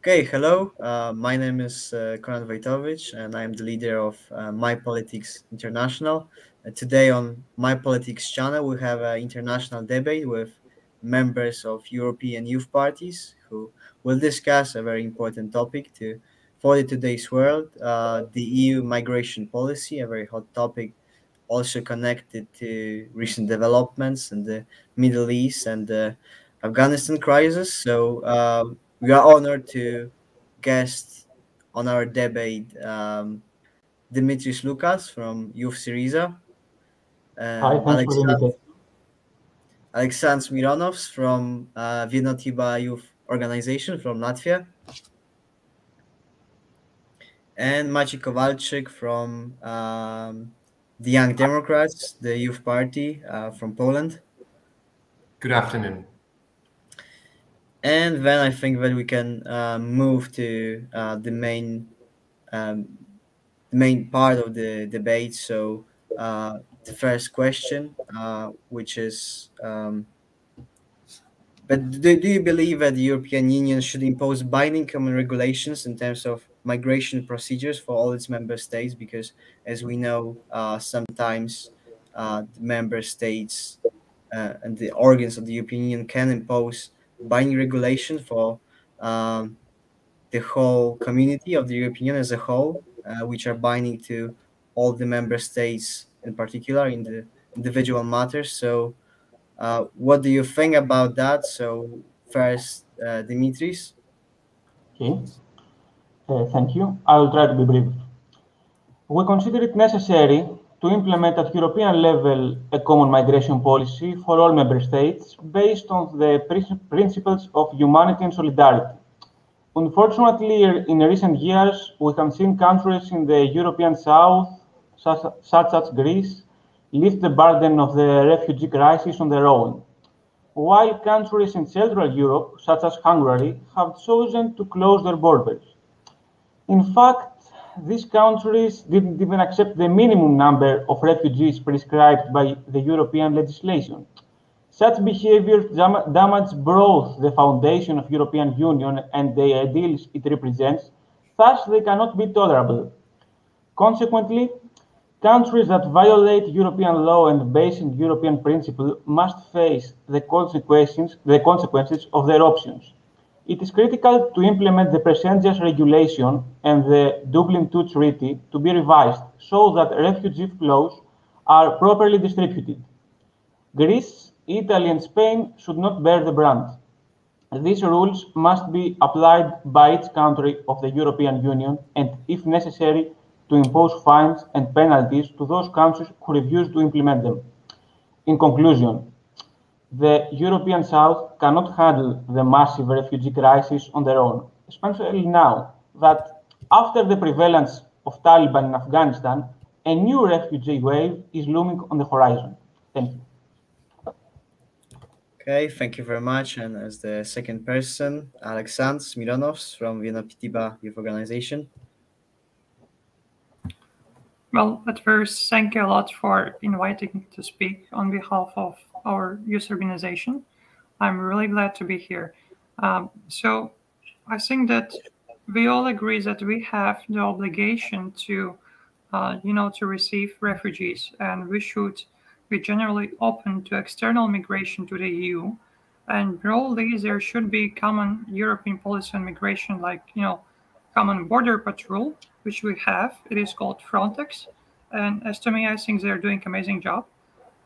Okay, hello. Uh, my name is uh, Konrad Wojtowicz, and I'm the leader of uh, My Politics International. Uh, today on My Politics channel, we have an international debate with members of European youth parties who will discuss a very important topic to for today's world, uh, the EU migration policy, a very hot topic, also connected to recent developments in the Middle East and the Afghanistan crisis. So. We are honored to guest on our debate um, Dimitris Loukas from Youth Syriza. Uh, Hi, thanks Alexand- Aleksandrs Mironovs from uh, Vienotiba Youth Organization from Latvia. And Maciej Kowalczyk from um, the Young Democrats, the youth party uh, from Poland. Good afternoon and then I think that we can uh, move to uh, the main um, the main part of the debate. So uh, the first question, uh, which is, um, but do, do you believe that the European Union should impose binding common regulations in terms of migration procedures for all its member states? Because as we know, uh, sometimes uh, the member states and the organs of the European Union can impose binding regulation for um, the whole community of the European Union as a whole, uh, which are binding to all the member states in particular in the individual matters. So, uh, what do you think about that? So, first, uh, Dimitris. Okay, uh, thank you. I will try to be brief. We consider it necessary to implement at European level a common migration policy for all member states based on the principles of humanity and solidarity. Unfortunately, in recent years, we have seen countries in the European South, such as Greece, lift the burden of the refugee crisis on their own, while countries in Central Europe, such as Hungary, have chosen to close their borders. In fact, these countries didn't even accept the minimum number of refugees prescribed by the European legislation. Such behavior dam- damages both the foundation of European Union and the ideals it represents, thus they cannot be tolerable. Consequently, countries that violate European law and basic European principle must face the consequences, the consequences of their options. It is critical to implement the Percentage Regulation and the Dublin II Treaty to be revised so that refugee flows are properly distributed. Greece, Italy, and Spain should not bear the brunt. These rules must be applied by each country of the European Union and, if necessary, to impose fines and penalties to those countries who refuse to implement them. In conclusion, the European South cannot handle the massive refugee crisis on their own, especially now that after the prevalence of Taliban in Afghanistan, a new refugee wave is looming on the horizon. Thank you. Okay, thank you very much. And as the second person, Aleksandrs Mironovs from Vienotiba Youth Organization. Well, at first, thank you a lot for inviting me to speak on behalf of our youth organization. I'm really glad to be here. Um, so I think that we all agree that we have the obligation to, uh, you know, to receive refugees, and we should be generally open to external migration to the EU. And broadly, there should be common European policy on migration, like you know, common border patrol, which we have. It is called Frontex, and as to me, I think they're doing amazing job.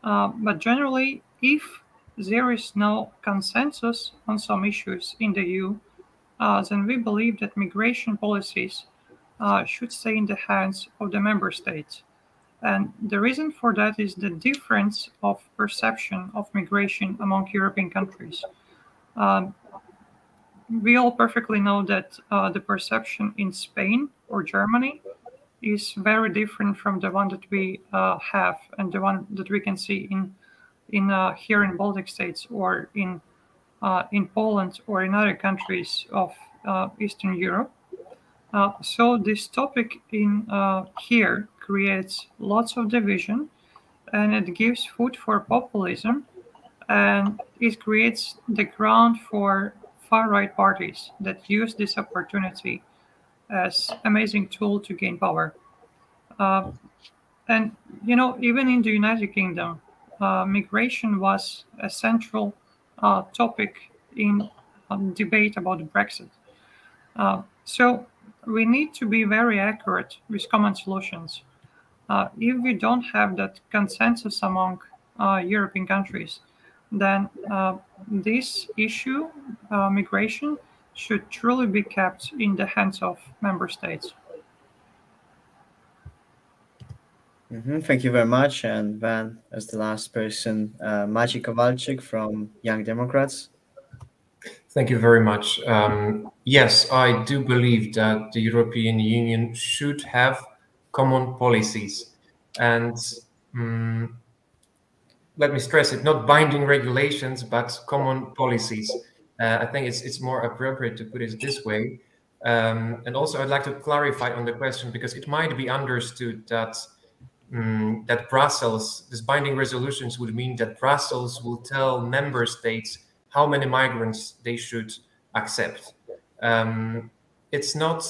Uh, but generally, if there is no consensus on some issues in the EU, uh, then we believe that migration policies uh, should stay in the hands of the member states. And the reason for that is the difference of perception of migration among European countries. Um, we all perfectly know that uh, the perception in Spain or Germany is very different from the one that we uh, have and the one that we can see in in uh, here in Baltic states or in uh, in Poland or in other countries of uh, Eastern Europe. So this topic in here creates lots of division, and it gives food for populism, and it creates the ground for far right parties that use this opportunity as amazing tool to gain power. Uh, and you know, even in the United Kingdom, migration was a central uh, topic in um, debate about Brexit. Uh, so we need to be very accurate with common solutions. Uh, if we don't have that consensus among uh, European countries, then uh, this issue, uh, migration, should truly be kept in the hands of member states. Mm-hmm. Thank you very much. And then, as the last person, uh, Maciej Kowalczyk from Young Democrats. Thank you very much. Um, yes, I do believe that the European Union should have common policies. And um, let me stress it, not binding regulations, but common policies. Uh, I think it's, it's more appropriate to put it this way. Um, and also, I'd like to clarify on the question because it might be understood that um, that Brussels, this binding resolutions would mean that Brussels will tell member states how many migrants they should accept. Um, it's not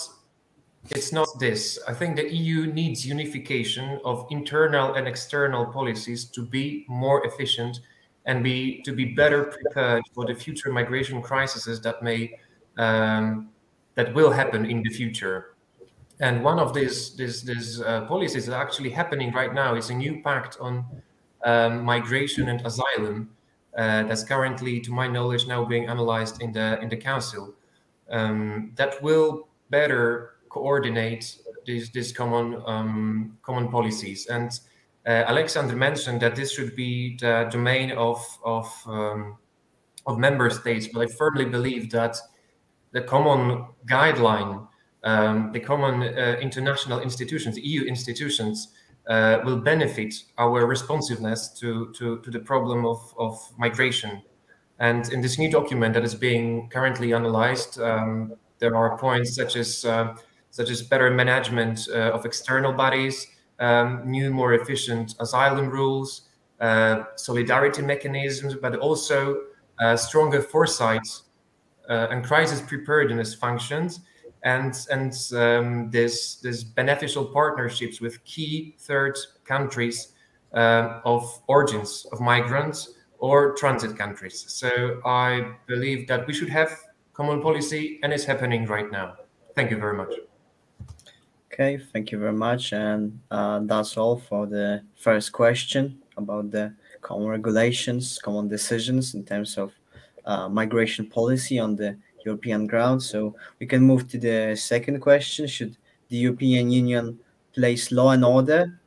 it's not this. I think the EU needs unification of internal and external policies to be more efficient and be to be better prepared for the future migration crises that may um, that will happen in the future. And one of these these, these uh, policies that actually happening right now is a new pact on um, migration and asylum uh, that's currently, to my knowledge, now being analyzed in the in the council. Um, that will better coordinate these these common um, common policies. And uh, Alexander mentioned that this should be the domain of of um, of member states, but I firmly believe that the common guideline, um, the common uh, international institutions, EU institutions, uh, will benefit our responsiveness to, to, to the problem of, of migration. And in this new document that is being currently analyzed, um, there are points such as uh, such as better management uh, of external bodies, um, new, more efficient asylum rules, uh, solidarity mechanisms, but also uh, stronger foresight and crisis preparedness functions and and um, this this beneficial partnerships with key third countries uh, of origins of migrants or transit countries. So I believe that we should have common policy, and it's happening right now. Thank you very much. Okay, thank you very much, and uh, that's all for the first question about the common regulations, common decisions in terms of uh, migration policy on the European ground. So we can move to the second question. Should the European Union place law and order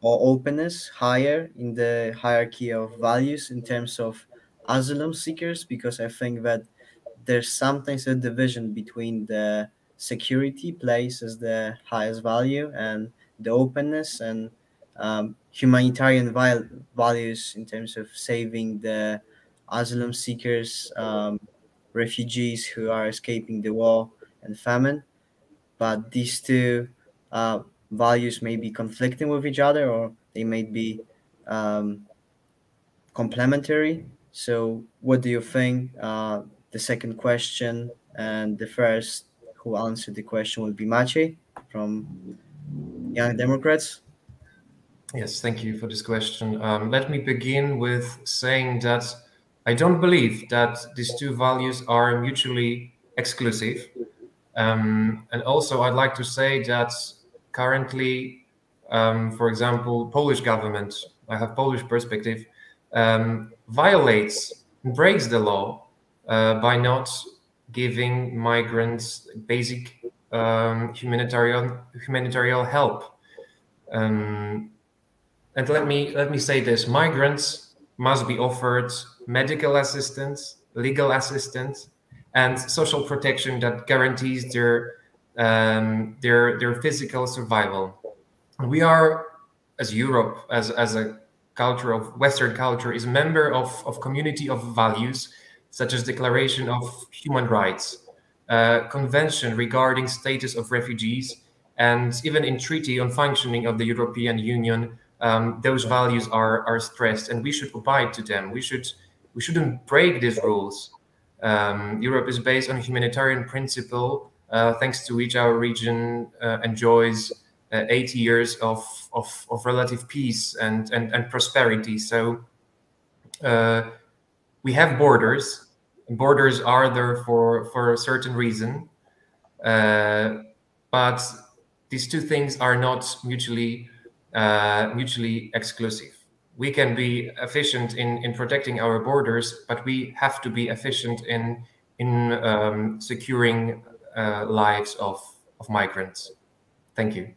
or openness higher in the hierarchy of values in terms of asylum seekers? Because I think that there's sometimes a division between the security place as the highest value and the openness and um, humanitarian values in terms of saving the asylum seekers um, refugees who are escaping the war and famine. But these two uh, values may be conflicting with each other or they may be um, complementary. So, what do you think? Uh, the second question and the first who answered the question will be Maciej from Young Democrats. Yes, thank you for this question. Um, let me begin with saying that I don't believe that these two values are mutually exclusive. Um, and also, I'd like to say that currently, um, for example, Polish government, I have Polish perspective, um, violates, and breaks the law uh, by not giving migrants basic um, humanitarian humanitarian help. Um, and let me let me say this: migrants must be offered medical assistance, legal assistance, and social protection that guarantees their um, their their physical survival. We are, as Europe, as as a culture of Western culture, is a member of of community of values such as Declaration of Human Rights, uh, Convention regarding status of refugees, and even in Treaty on Functioning of the European Union, um, those values are are stressed, and we should abide to them. We should we shouldn't break these rules. Um, Europe is based on humanitarian principle, uh, thanks to which our region uh, enjoys uh, 80 years of, of, of, relative peace and, and, and prosperity. So uh, we have borders. Borders are there for, for a certain reason. Uh, but these two things are not mutually uh, mutually exclusive. We can be efficient in, in protecting our borders, but we have to be efficient in in um, securing uh, lives of, of migrants. Thank you.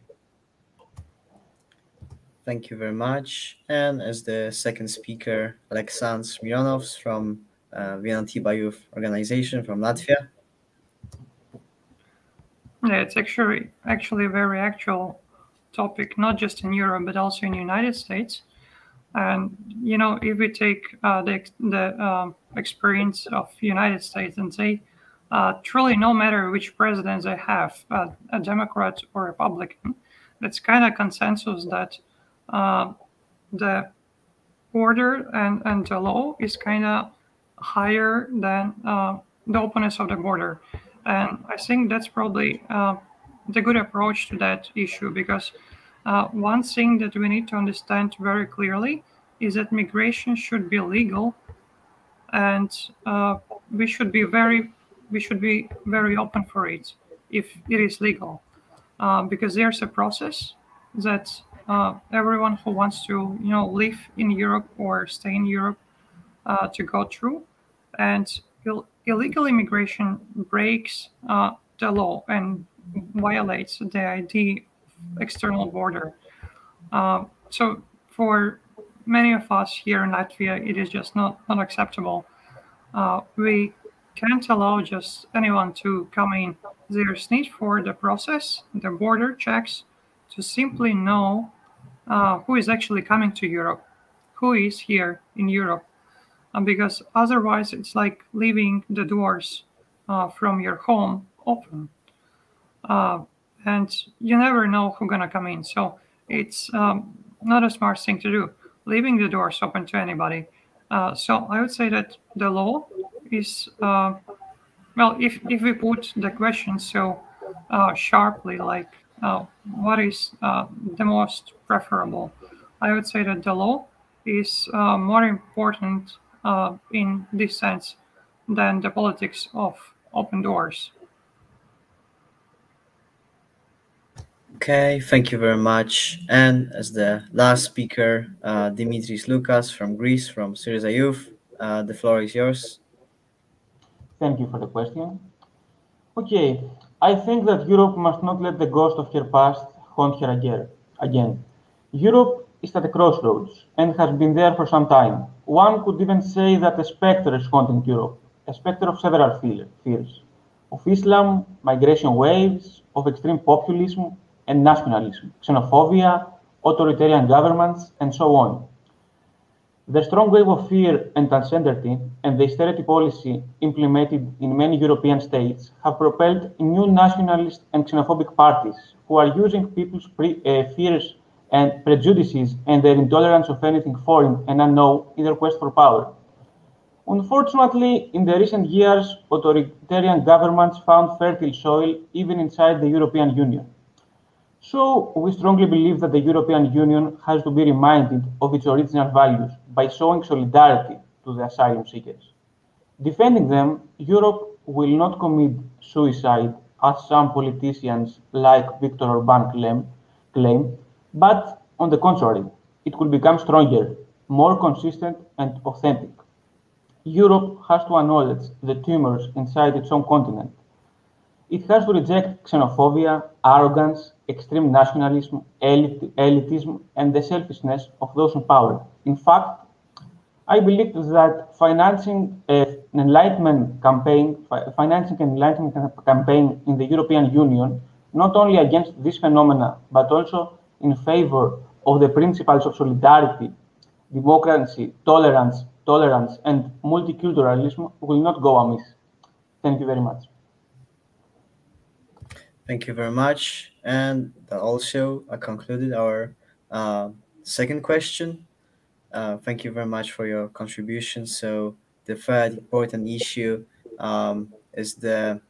Thank you very much. And as the second speaker, Aleksandrs Mironovs from uh, Vienotiba Youth Organization from Latvia. Yeah, it's actually actually a very actual topic, not just in Europe but also in the United States. And you know, if we take uh, the the uh, experience of United States and say, uh, truly, no matter which president they have, uh, a Democrat or Republican, it's kind of consensus that uh, the order and, and the law is kind of higher than uh, the openness of the border. And I think that's probably uh, the good approach to that issue because uh, one thing that we need to understand very clearly is that migration should be legal and uh, we should be very we should be very open for it if it is legal. Uh, because there's a process that uh, everyone who wants to you know live in Europe or stay in Europe uh, to go through. And illegal immigration breaks uh, the law and violates the ID external border. Uh, so for many of us here in Latvia, it is just not, not acceptable. Uh, we can't allow just anyone to come in. There's need for the process, the border checks, to simply know uh, who is actually coming to Europe, who is here in Europe, uh, because otherwise it's like leaving the doors uh, from your home open uh, and you never know who's gonna come in so it's um, not a smart thing to do leaving the doors open to anybody uh, so i would say that the law is uh, well if, if we put the question so sharply like what is the most preferable i would say that the law is more important uh, in this sense than the politics of open doors. Okay, thank you very much. And as the last speaker, uh, Dimitris Loukas from Greece, from Syriza Youth, uh, the floor is yours. Thank you for the question. Okay, I think that Europe must not let the ghost of her past haunt her again. Again, Europe is at a crossroads and has been there for some time. One could even say that a spectre is haunting Europe, a spectre of several fears of Islam, migration waves, of extreme populism and nationalism, xenophobia, authoritarian governments, and so on. The strong wave of fear and uncertainty and the austerity policy implemented in many European states have propelled new nationalist and xenophobic parties who are using people's pre- uh, fears and prejudices and their intolerance of anything foreign and unknown in their quest for power. Unfortunately, in the recent years, authoritarian governments found fertile soil even inside the European Union. So, we strongly believe that the European Union has to be reminded of its original values by showing solidarity to the asylum seekers. Defending them, Europe will not commit suicide, as some politicians like Viktor Orban claim, claim but on the contrary, it will become stronger, more consistent, and authentic. Europe has to acknowledge the tumors inside its own continent. It has to reject xenophobia, arrogance, extreme nationalism, elit- elitism, and the selfishness of those in power. In fact, I believe that financing an enlightenment campaign, financing an enlightenment campaign in the European Union, not only against this phenomena, but also in favor of the principles of solidarity, democracy, tolerance, tolerance, and multiculturalism will not go amiss. Thank you very much. Thank you very much. And also I concluded our uh, second question. Uh, thank you very much for your contribution. So the third important issue um, is the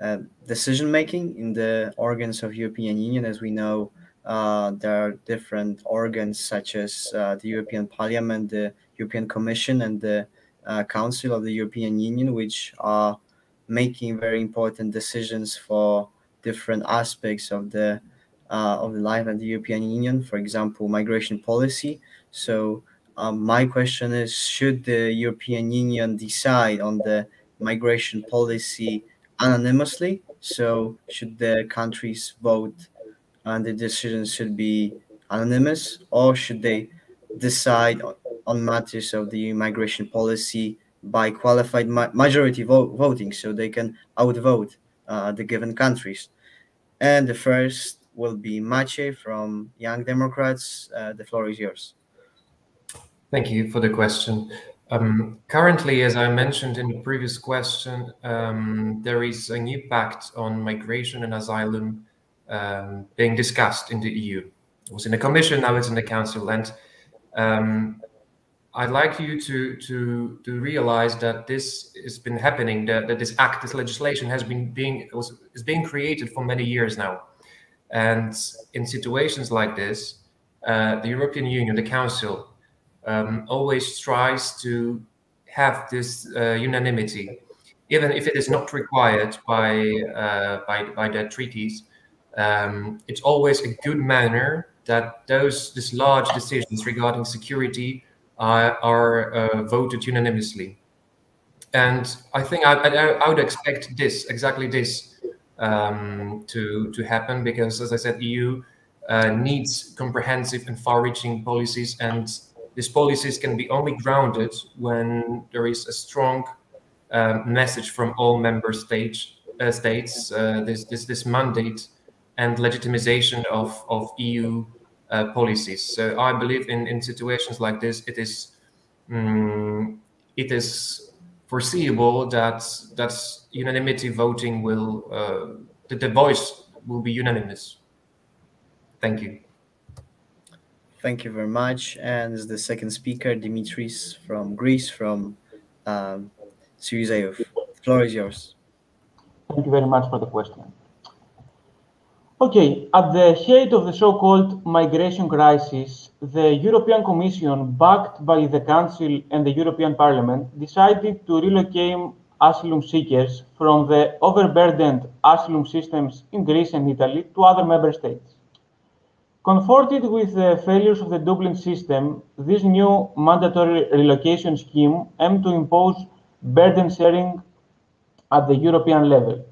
uh, decision making in the organs of European Union. As we know, uh, there are different organs such as uh, the European Parliament, the European Commission, and the uh, Council of the European Union, which are making very important decisions for different aspects of the uh, of the life of the European Union. For example, migration policy. So um, my question is: Should the European Union decide on the migration policy anonymously? So should the countries vote, and the decisions should be anonymous, or should they decide on matters of the migration policy by qualified ma- majority vo- voting, so they can outvote uh, the given countries? And the first will be Maciej from Young Democrats. Uh, the floor is yours. Thank you for the question. Um, currently, as I mentioned in the previous question, um, there is a new pact on migration and asylum um, being discussed in the EU. It was in the Commission, now it's in the Council, and um, I'd like you to to to realize that this has been happening. That, that this act, this legislation, has been being was is being created for many years now, and in situations like this, uh, the European Union, the Council, um, always tries to have this uh, unanimity, even if it is not required by uh, by, by the treaties. Um, it's always a good manner that those these large decisions regarding security are, uh, voted unanimously. And I think I, I, I, would expect this exactly this um, to to happen because, as I said, EU uh, needs comprehensive and far-reaching policies and these policies can be only grounded when there is a strong uh, message from all member state, uh, states, uh, this, this, this mandate and legitimization of, of EU uh, policies. So I believe in, in situations like this, it is um, it is foreseeable that that unanimity voting will uh, that the voice will be unanimous. Thank you. Thank you very much. And the second speaker, Dimitris from Greece, from um, The floor is yours. Thank you very much for the question. Okay, at the height of the so-called migration crisis, the European Commission, backed by the Council and the European Parliament, decided to relocate asylum seekers from the overburdened asylum systems in Greece and Italy to other member states. Comforted with the failures of the Dublin system, this new mandatory relocation scheme aimed to impose burden sharing at the European level.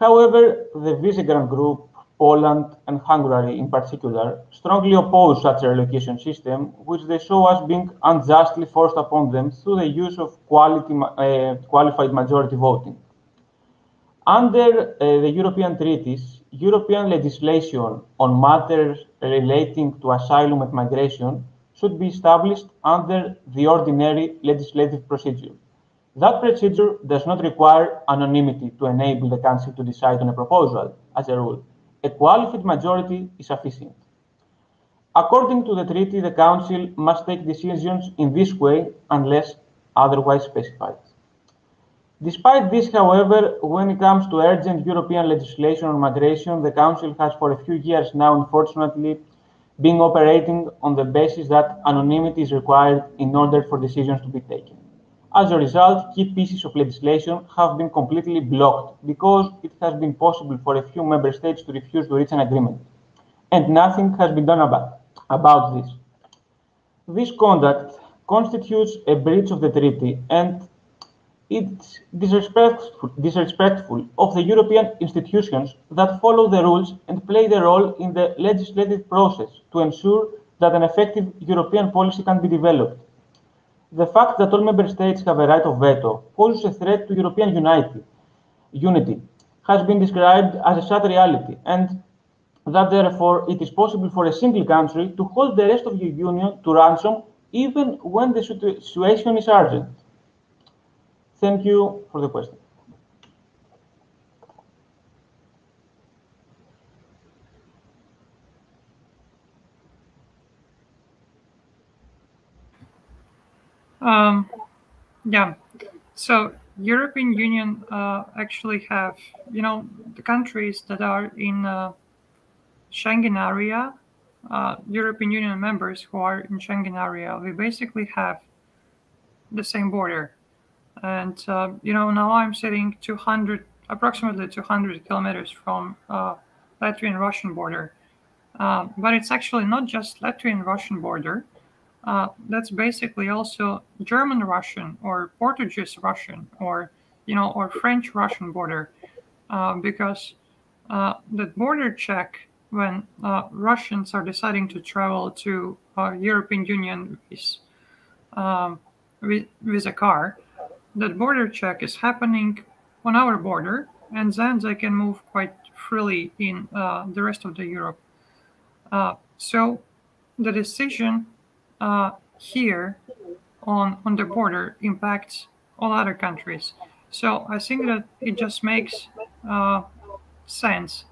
However, the Visegrad Group, Poland and Hungary in particular, strongly oppose such a relocation system, which they saw as being unjustly forced upon them through the use of quality, uh, qualified majority voting. Under uh, the European treaties, European legislation on matters relating to asylum and migration should be established under the ordinary legislative procedure. That procedure does not require anonymity to enable the Council to decide on a proposal, as a rule. A qualified majority is sufficient. According to the treaty, the Council must take decisions in this way unless otherwise specified. Despite this, however, when it comes to urgent European legislation on migration, the Council has for a few years now, unfortunately, been operating on the basis that anonymity is required in order for decisions to be taken. As a result, key pieces of legislation have been completely blocked because it has been possible for a few member states to refuse to reach an agreement. And nothing has been done about, about this. This conduct constitutes a breach of the treaty and it's disrespectful, disrespectful of the European institutions that follow the rules and play their role in the legislative process to ensure that an effective European policy can be developed. The fact that all member states have a right of veto poses a threat to European unity, unity has been described as a sad reality, and that therefore it is possible for a single country to hold the rest of the Union to ransom even when the situation is urgent. Thank you for the question. Um, yeah, so European Union uh, actually have, you know, the countries that are in uh, Schengen area, uh, European Union members who are in Schengen area, we basically have the same border. And, uh, you know, now I'm sitting 200, approximately 200 kilometers from uh, Latvian-Russian border. Uh, but it's actually not just Latvian-Russian border. Uh, that's basically also German Russian or Portuguese Russian or you know or French Russian border uh, because uh, the border check when uh, Russians are deciding to travel to uh, European Union with, um, with, with a car, that border check is happening on our border, and then they can move quite freely in uh, the rest of the Europe. so the decision uh, here on on the border impacts all other countries. So I think that it just makes uh, sense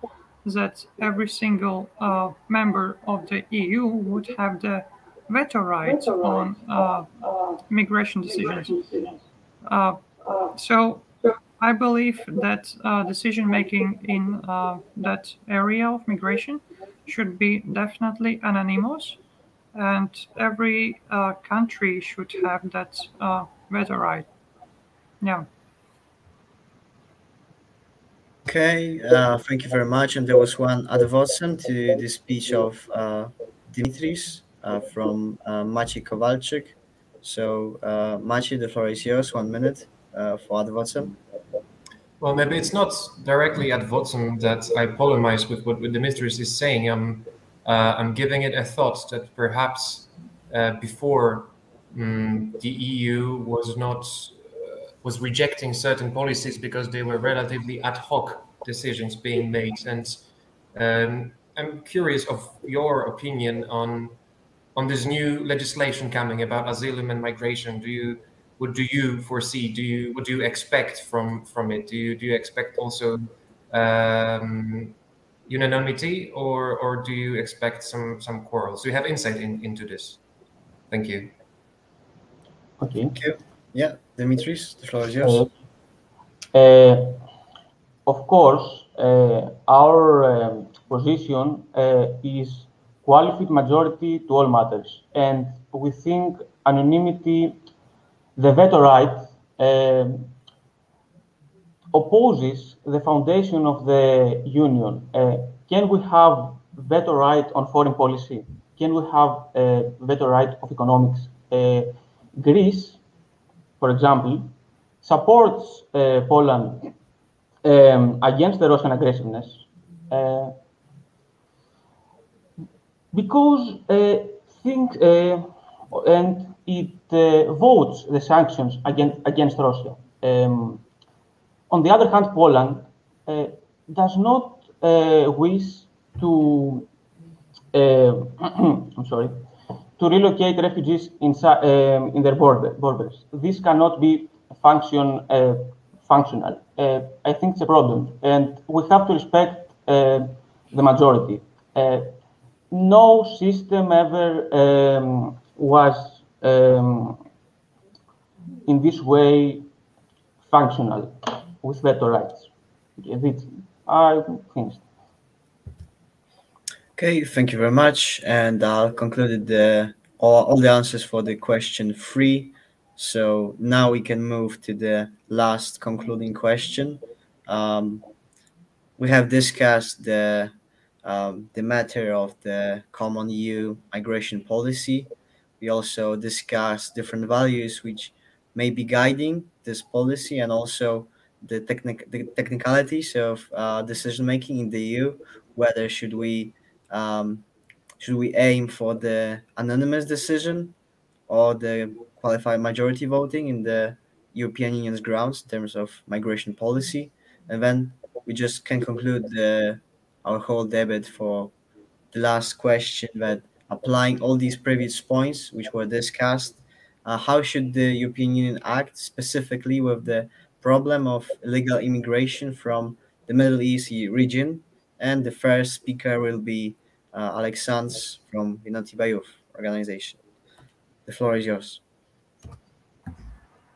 that every single uh, member of the EU would have the veto right on uh, migration decisions. Uh, so I believe that uh, decision making in that area of migration should be definitely anonymous and every uh, country should have that uh, veto right. Yeah. Okay, uh, thank you very much. And there was one ad vocem to the speech of uh, Dimitris uh, from uh, Maciej Kowalczyk. So, uh, Maciej, the floor is yours. One minute uh, for ad vocem. Well, maybe it's not directly ad vocem that I polemize with what Dimitris is saying. I'm uh, I'm giving it a thought that perhaps uh, before um, the EU was not uh, was rejecting certain policies because they were relatively ad hoc decisions being made, and um, I'm curious of your opinion on on this new legislation coming about asylum and migration. Do you what do you foresee? Do you what do you expect from from it? Do you do you expect also um, unanimity, or or do you expect some some quarrels? Do you have insight in, into this? Thank you. Okay. Thank you. Yeah, Dimitris, the floor is yours. Uh, uh, of course, uh, our um, position uh, is qualified majority to all matters, and we think anonymity, the veto right, um, opposes the foundation of the union. Uh, can we have veto right on foreign policy? Can we have a veto right of economics? Uh, Greece, for example, supports uh, Poland um, against the Russian aggressiveness uh, because uh, think uh, and it votes the sanctions against against Russia. Um, on the other hand, Poland uh, does not uh, wish to, uh, I'm sorry, to relocate refugees in, um, in their border, borders. This cannot be function, functional. I think it's a problem, and we have to respect the majority. no system ever um, was um, in this way functional with veto rights. I finished. Okay, thank you very much. And I'll conclude the all, all the answers for the question three. So now we can move to the last concluding question. Um, we have discussed the um, the matter of the common EU migration policy. We also discussed different values which may be guiding this policy and also the, technic- the technicalities of uh, decision making in the EU, whether should we um, should we aim for the anonymous decision or the qualified majority voting in the European Union's grounds in terms of migration policy, and then we just can conclude the, our whole debate for the last question that applying all these previous points which were discussed, uh, how should the European Union act specifically with the problem of illegal immigration from the Middle East region. And the first speaker will be uh, Alexandre from Vienotiba Youth organization. The floor is yours.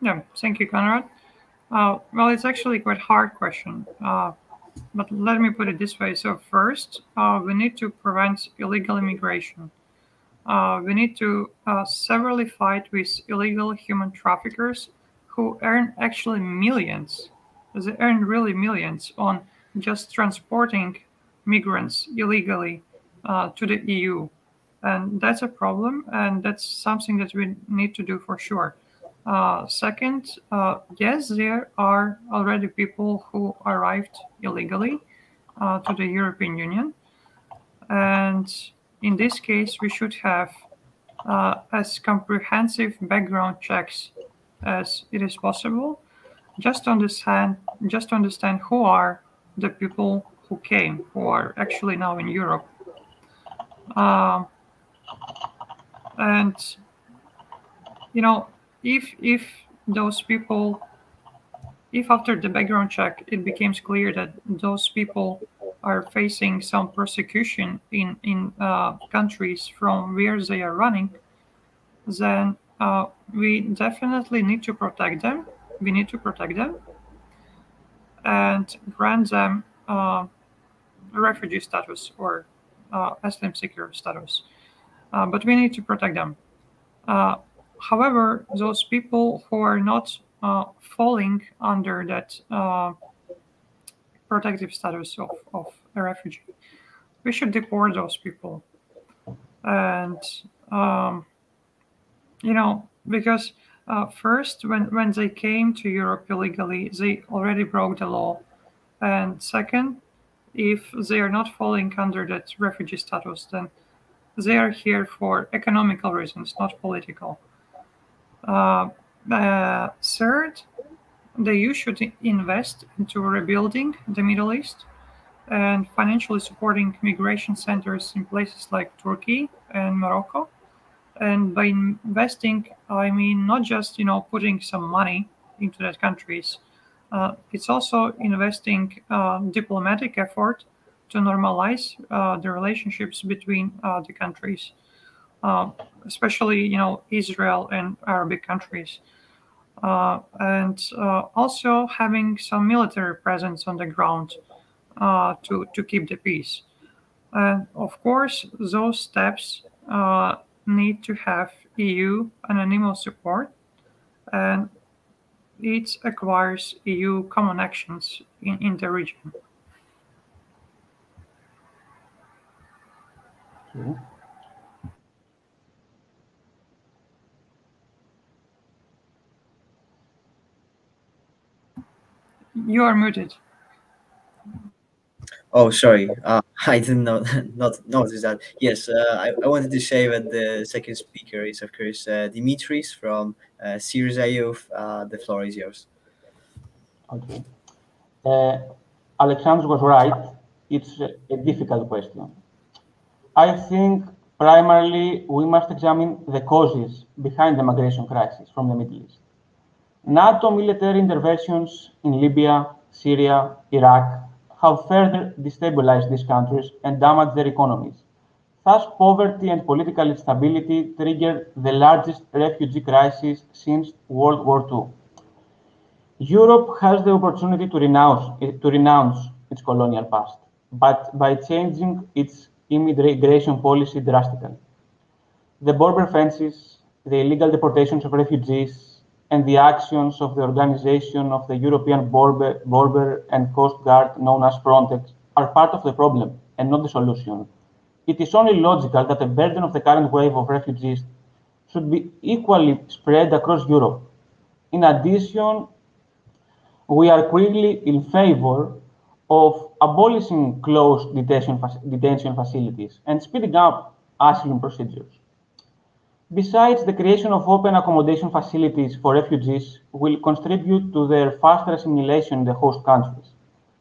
Yeah, thank you, Konrad. Uh, well, it's actually quite hard question, uh, but let me put it this way. So first, uh, we need to prevent illegal immigration. Uh, we need to uh, severely fight with illegal human traffickers who earn actually millions. They earn really millions on just transporting migrants illegally uh, to the EU. And that's a problem, and that's something that we need to do for sure. Uh, second, uh, yes, there are already people who arrived illegally uh, to the European Union. And in this case, we should have uh, as comprehensive background checks as it is possible, just to understand, just understand who are the people who came, who are actually now in Europe. Um, and you know, if if those people if after the background check it becomes clear that those people are facing some persecution in in uh, countries from where they are running then uh, we definitely need to protect them. We need to protect them and grant them uh, refugee status or uh, asylum seeker status. Uh, but we need to protect them. Uh, however, those people who are not uh, falling under that uh, protective status of, of a refugee, we should deport those people. And, um, you know, because uh, first, when, when they came to Europe illegally, they already broke the law. And second, if they are not falling under that refugee status, then they are here for economical reasons, not political. Uh, uh, third, the EU should invest into rebuilding the Middle East and financially supporting migration centers in places like Turkey and Morocco. And by investing, I mean not just you know putting some money into that countries. Uh, it's also investing uh, diplomatic effort to normalize uh, the relationships between uh, the countries. Uh, especially you know Israel and Arabic countries, uh, and also having some military presence on the ground to to keep the peace. And of course, those steps need to have EU anonymous support, and it acquires EU common actions in, in the region. You are muted. Oh, sorry. Uh, I didn't know, not notice that. Yes, uh, I, I wanted to say that the second speaker is, of course, uh, Dimitris from uh, Syriza Youth. Uh, the floor is yours. Okay. Uh, Alexandros was right. It's a difficult question. I think primarily we must examine the causes behind the migration crisis from the Middle East. NATO military interventions in Libya, Syria, Iraq have further destabilized these countries and damaged their economies. Thus, poverty and political instability triggered the largest refugee crisis since World War II. Europe has the opportunity to renounce, to renounce its colonial past, but by changing its immigration policy drastically. The border fences, the illegal deportations of refugees, and the actions of the Organization of the European Border, Border and Coast Guard, known as Frontex, are part of the problem and not the solution. It is only logical that the burden of the current wave of refugees should be equally spread across Europe. In addition, we are clearly in favor of abolishing closed detention, detention facilities and speeding up asylum procedures. Besides, the creation of open accommodation facilities for refugees will contribute to their faster assimilation in the host countries.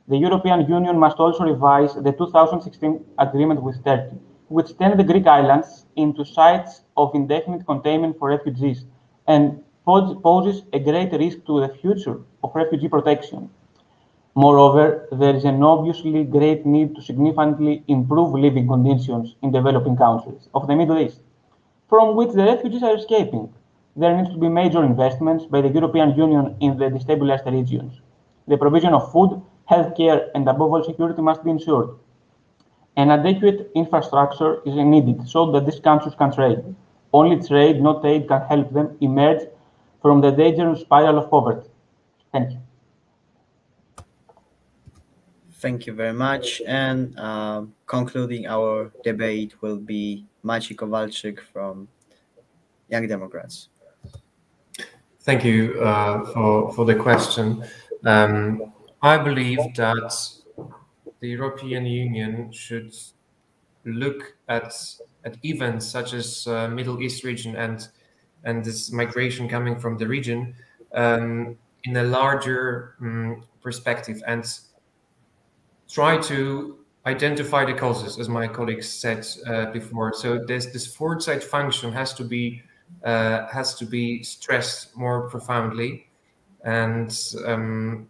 The European Union must also revise the 2016 agreement with Turkey, which turned the Greek islands into sites of indefinite containment for refugees and poses a great risk to the future of refugee protection. Moreover, there is an obviously great need to significantly improve living conditions in developing countries of the Middle East from which the refugees are escaping. there needs to be major investments by the European Union in the destabilized regions. The provision of food, healthcare, and above all security must be ensured. An adequate infrastructure is needed so that these countries can trade. Only trade, not aid, can help them emerge from the dangerous spiral of poverty. Thank you. Thank you very much. And uh, concluding our debate will be Maciej Kowalczyk from Young Democrats. Thank you uh, for, for the question. Um, I believe that the European Union should look at at events such as uh, Middle East region and and this migration coming from the region um, in a larger um, perspective and try to identify the causes, as my colleagues said uh, before. So this this foresight function has to be uh, has to be stressed more profoundly, and um,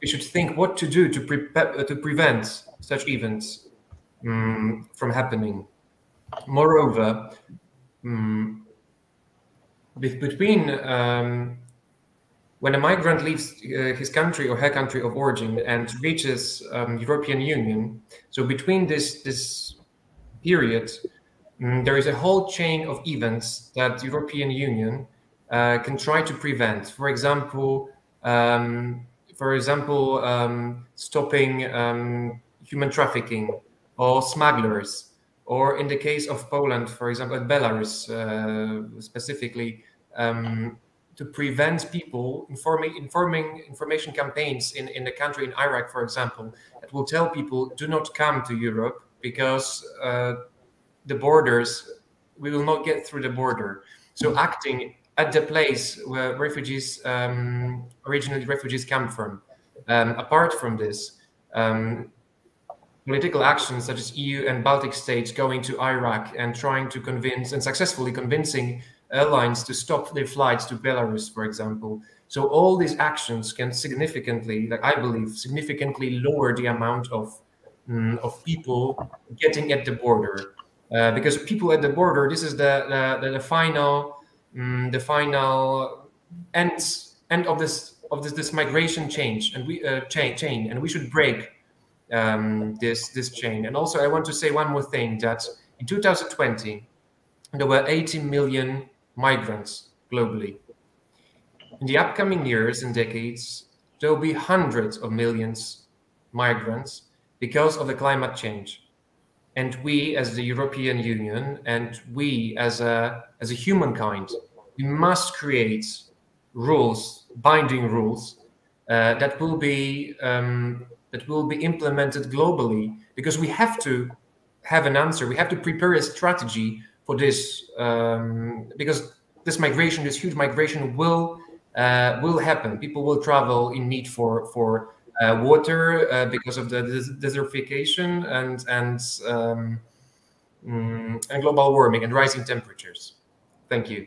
we should think what to do to, pre- to prevent such events um, from happening. Moreover, um, between when a migrant leaves uh, his country or her country of origin and reaches um, European Union, so between this this period, um, there is a whole chain of events that European Union uh, can try to prevent. For example, um, for example, um, stopping um, human trafficking or smugglers, or in the case of Poland, for example, Belarus uh, specifically, um, to prevent people informing informing information campaigns in, in the country in Iraq, for example, that will tell people do not come to Europe because uh, the borders we will not get through the border. So acting at the place where refugees, um, originally refugees come from. Um, apart from this, um, political actions such as EU and Baltic states going to Iraq and trying to convince and successfully convincing airlines to stop their flights to Belarus, for example. So all these actions can significantly, like I believe, significantly lower the amount of um, of people getting at the border, uh, because people at the border, this is the the, the final the final end end of this of this this migration change and we uh, chain chain and we should break um, this this chain. And also, I want to say one more thing that in 2020 there were 80 million migrants globally. In the upcoming years and decades, there will be hundreds of millions migrants because of the climate change. And we, as the European Union, and we as a as a humankind, we must create rules, binding rules, uh, that will be um, that will be implemented globally because we have to have an answer. We have to prepare a strategy for this um, because this migration, this huge migration, will uh, will happen. People will travel in need for for uh, water uh, because of the desertification and and um, mm, and global warming and rising temperatures. Thank you.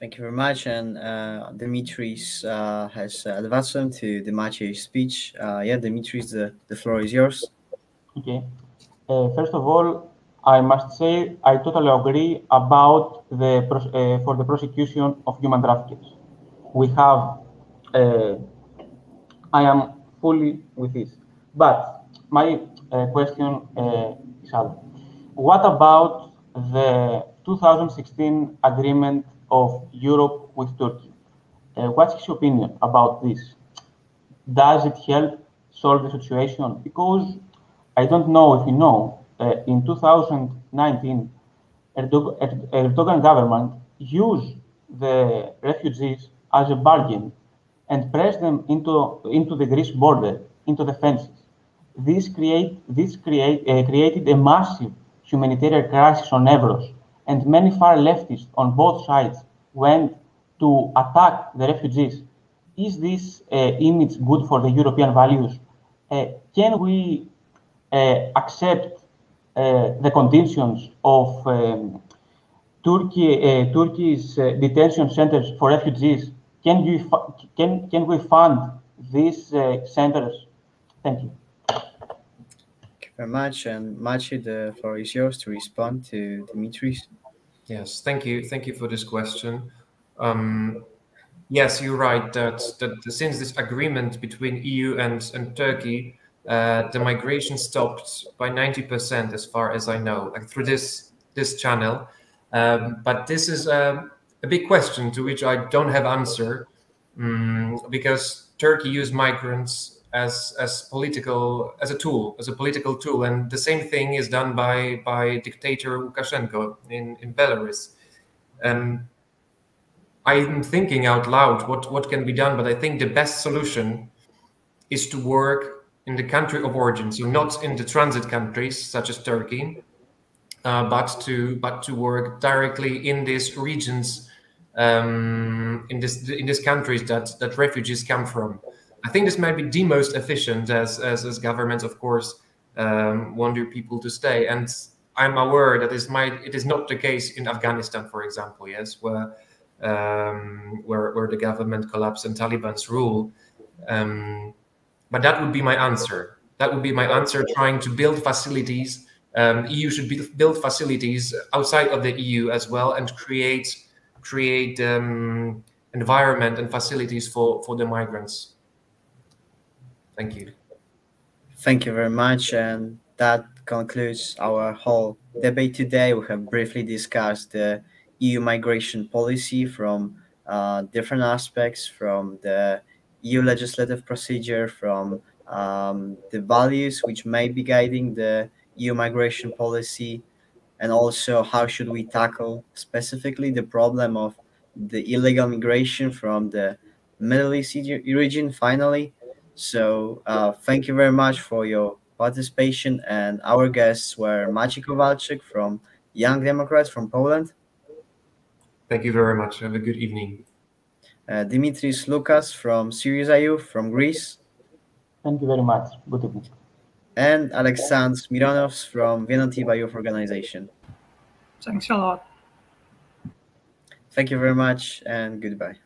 Thank you very much. And uh, Dimitris uh, has uh, advanced to the Maciej speech. Uh, yeah, Dimitris, the, the floor is yours. Okay. Uh, first of all, I must say I totally agree about the uh, for the prosecution of human traffickers. We have, I am fully with this. But my question is other. What about the 2016 agreement of Europe with Turkey. Uh, what's his opinion about this? Does it help solve the situation? Because I don't know if you know, uh, in 2019, Erdogan, Erdogan government used the refugees as a bargain and pressed them into, into the Greece border, into the fences. This, create, this create, uh, created a massive humanitarian crisis on Evros and many far leftists on both sides went to attack the refugees. Is this uh, image good for the European values? Uh, can we uh, accept the conditions of um, Turkey, uh, Turkey's uh, detention centers for refugees? Can, you can, can we fund these centers? Thank you Thank you very much. And Maciej, the floor is yours to respond to Dimitris. Yes, thank you. Thank you for this question. Um, yes, you're right that, that since this agreement between EU and, and Turkey, uh, the migration stopped by 90% as far as I know, like through this, this channel. Um, but this is a, a, big question to which I don't have answer um, because Turkey used migrants as as political as a tool as a political tool and the same thing is done by by dictator Lukashenko in in Belarus um, I'm thinking out loud what what can be done but I think the best solution is to work in the country of origin so not in the transit countries such as Turkey uh, but to but to work directly in these regions um, in this in these countries that that refugees come from I think this might be the most efficient as, as, as governments, of course, um, want their people to stay. And I'm aware that this might, it is not the case in Afghanistan, for example, yes, where, um, where, where the government collapsed and Taliban's rule. Um, but that would be my answer. That would be my answer, trying to build facilities. Um, EU should be, build facilities outside of the EU as well and create create um, environment and facilities for, for the migrants. Thank you. Thank you very much. And that concludes our whole debate today. We have briefly discussed the EU migration policy from uh, different aspects, from the EU legislative procedure, from um, the values which may be guiding the EU migration policy, and also how should we tackle specifically the problem of the illegal migration from the Middle East region finally so uh, thank you very much for your participation. And our guests were Maciej Kowalczyk from Young Democrats from Poland. Thank you very much. Have a good evening. Uh, Dimitris Loukas from Syriza from Greece. Thank you very much. Good evening. And Aleksandrs Mironovs from Vienotiba Youth Organization. Thanks a lot. Thank you very much and goodbye.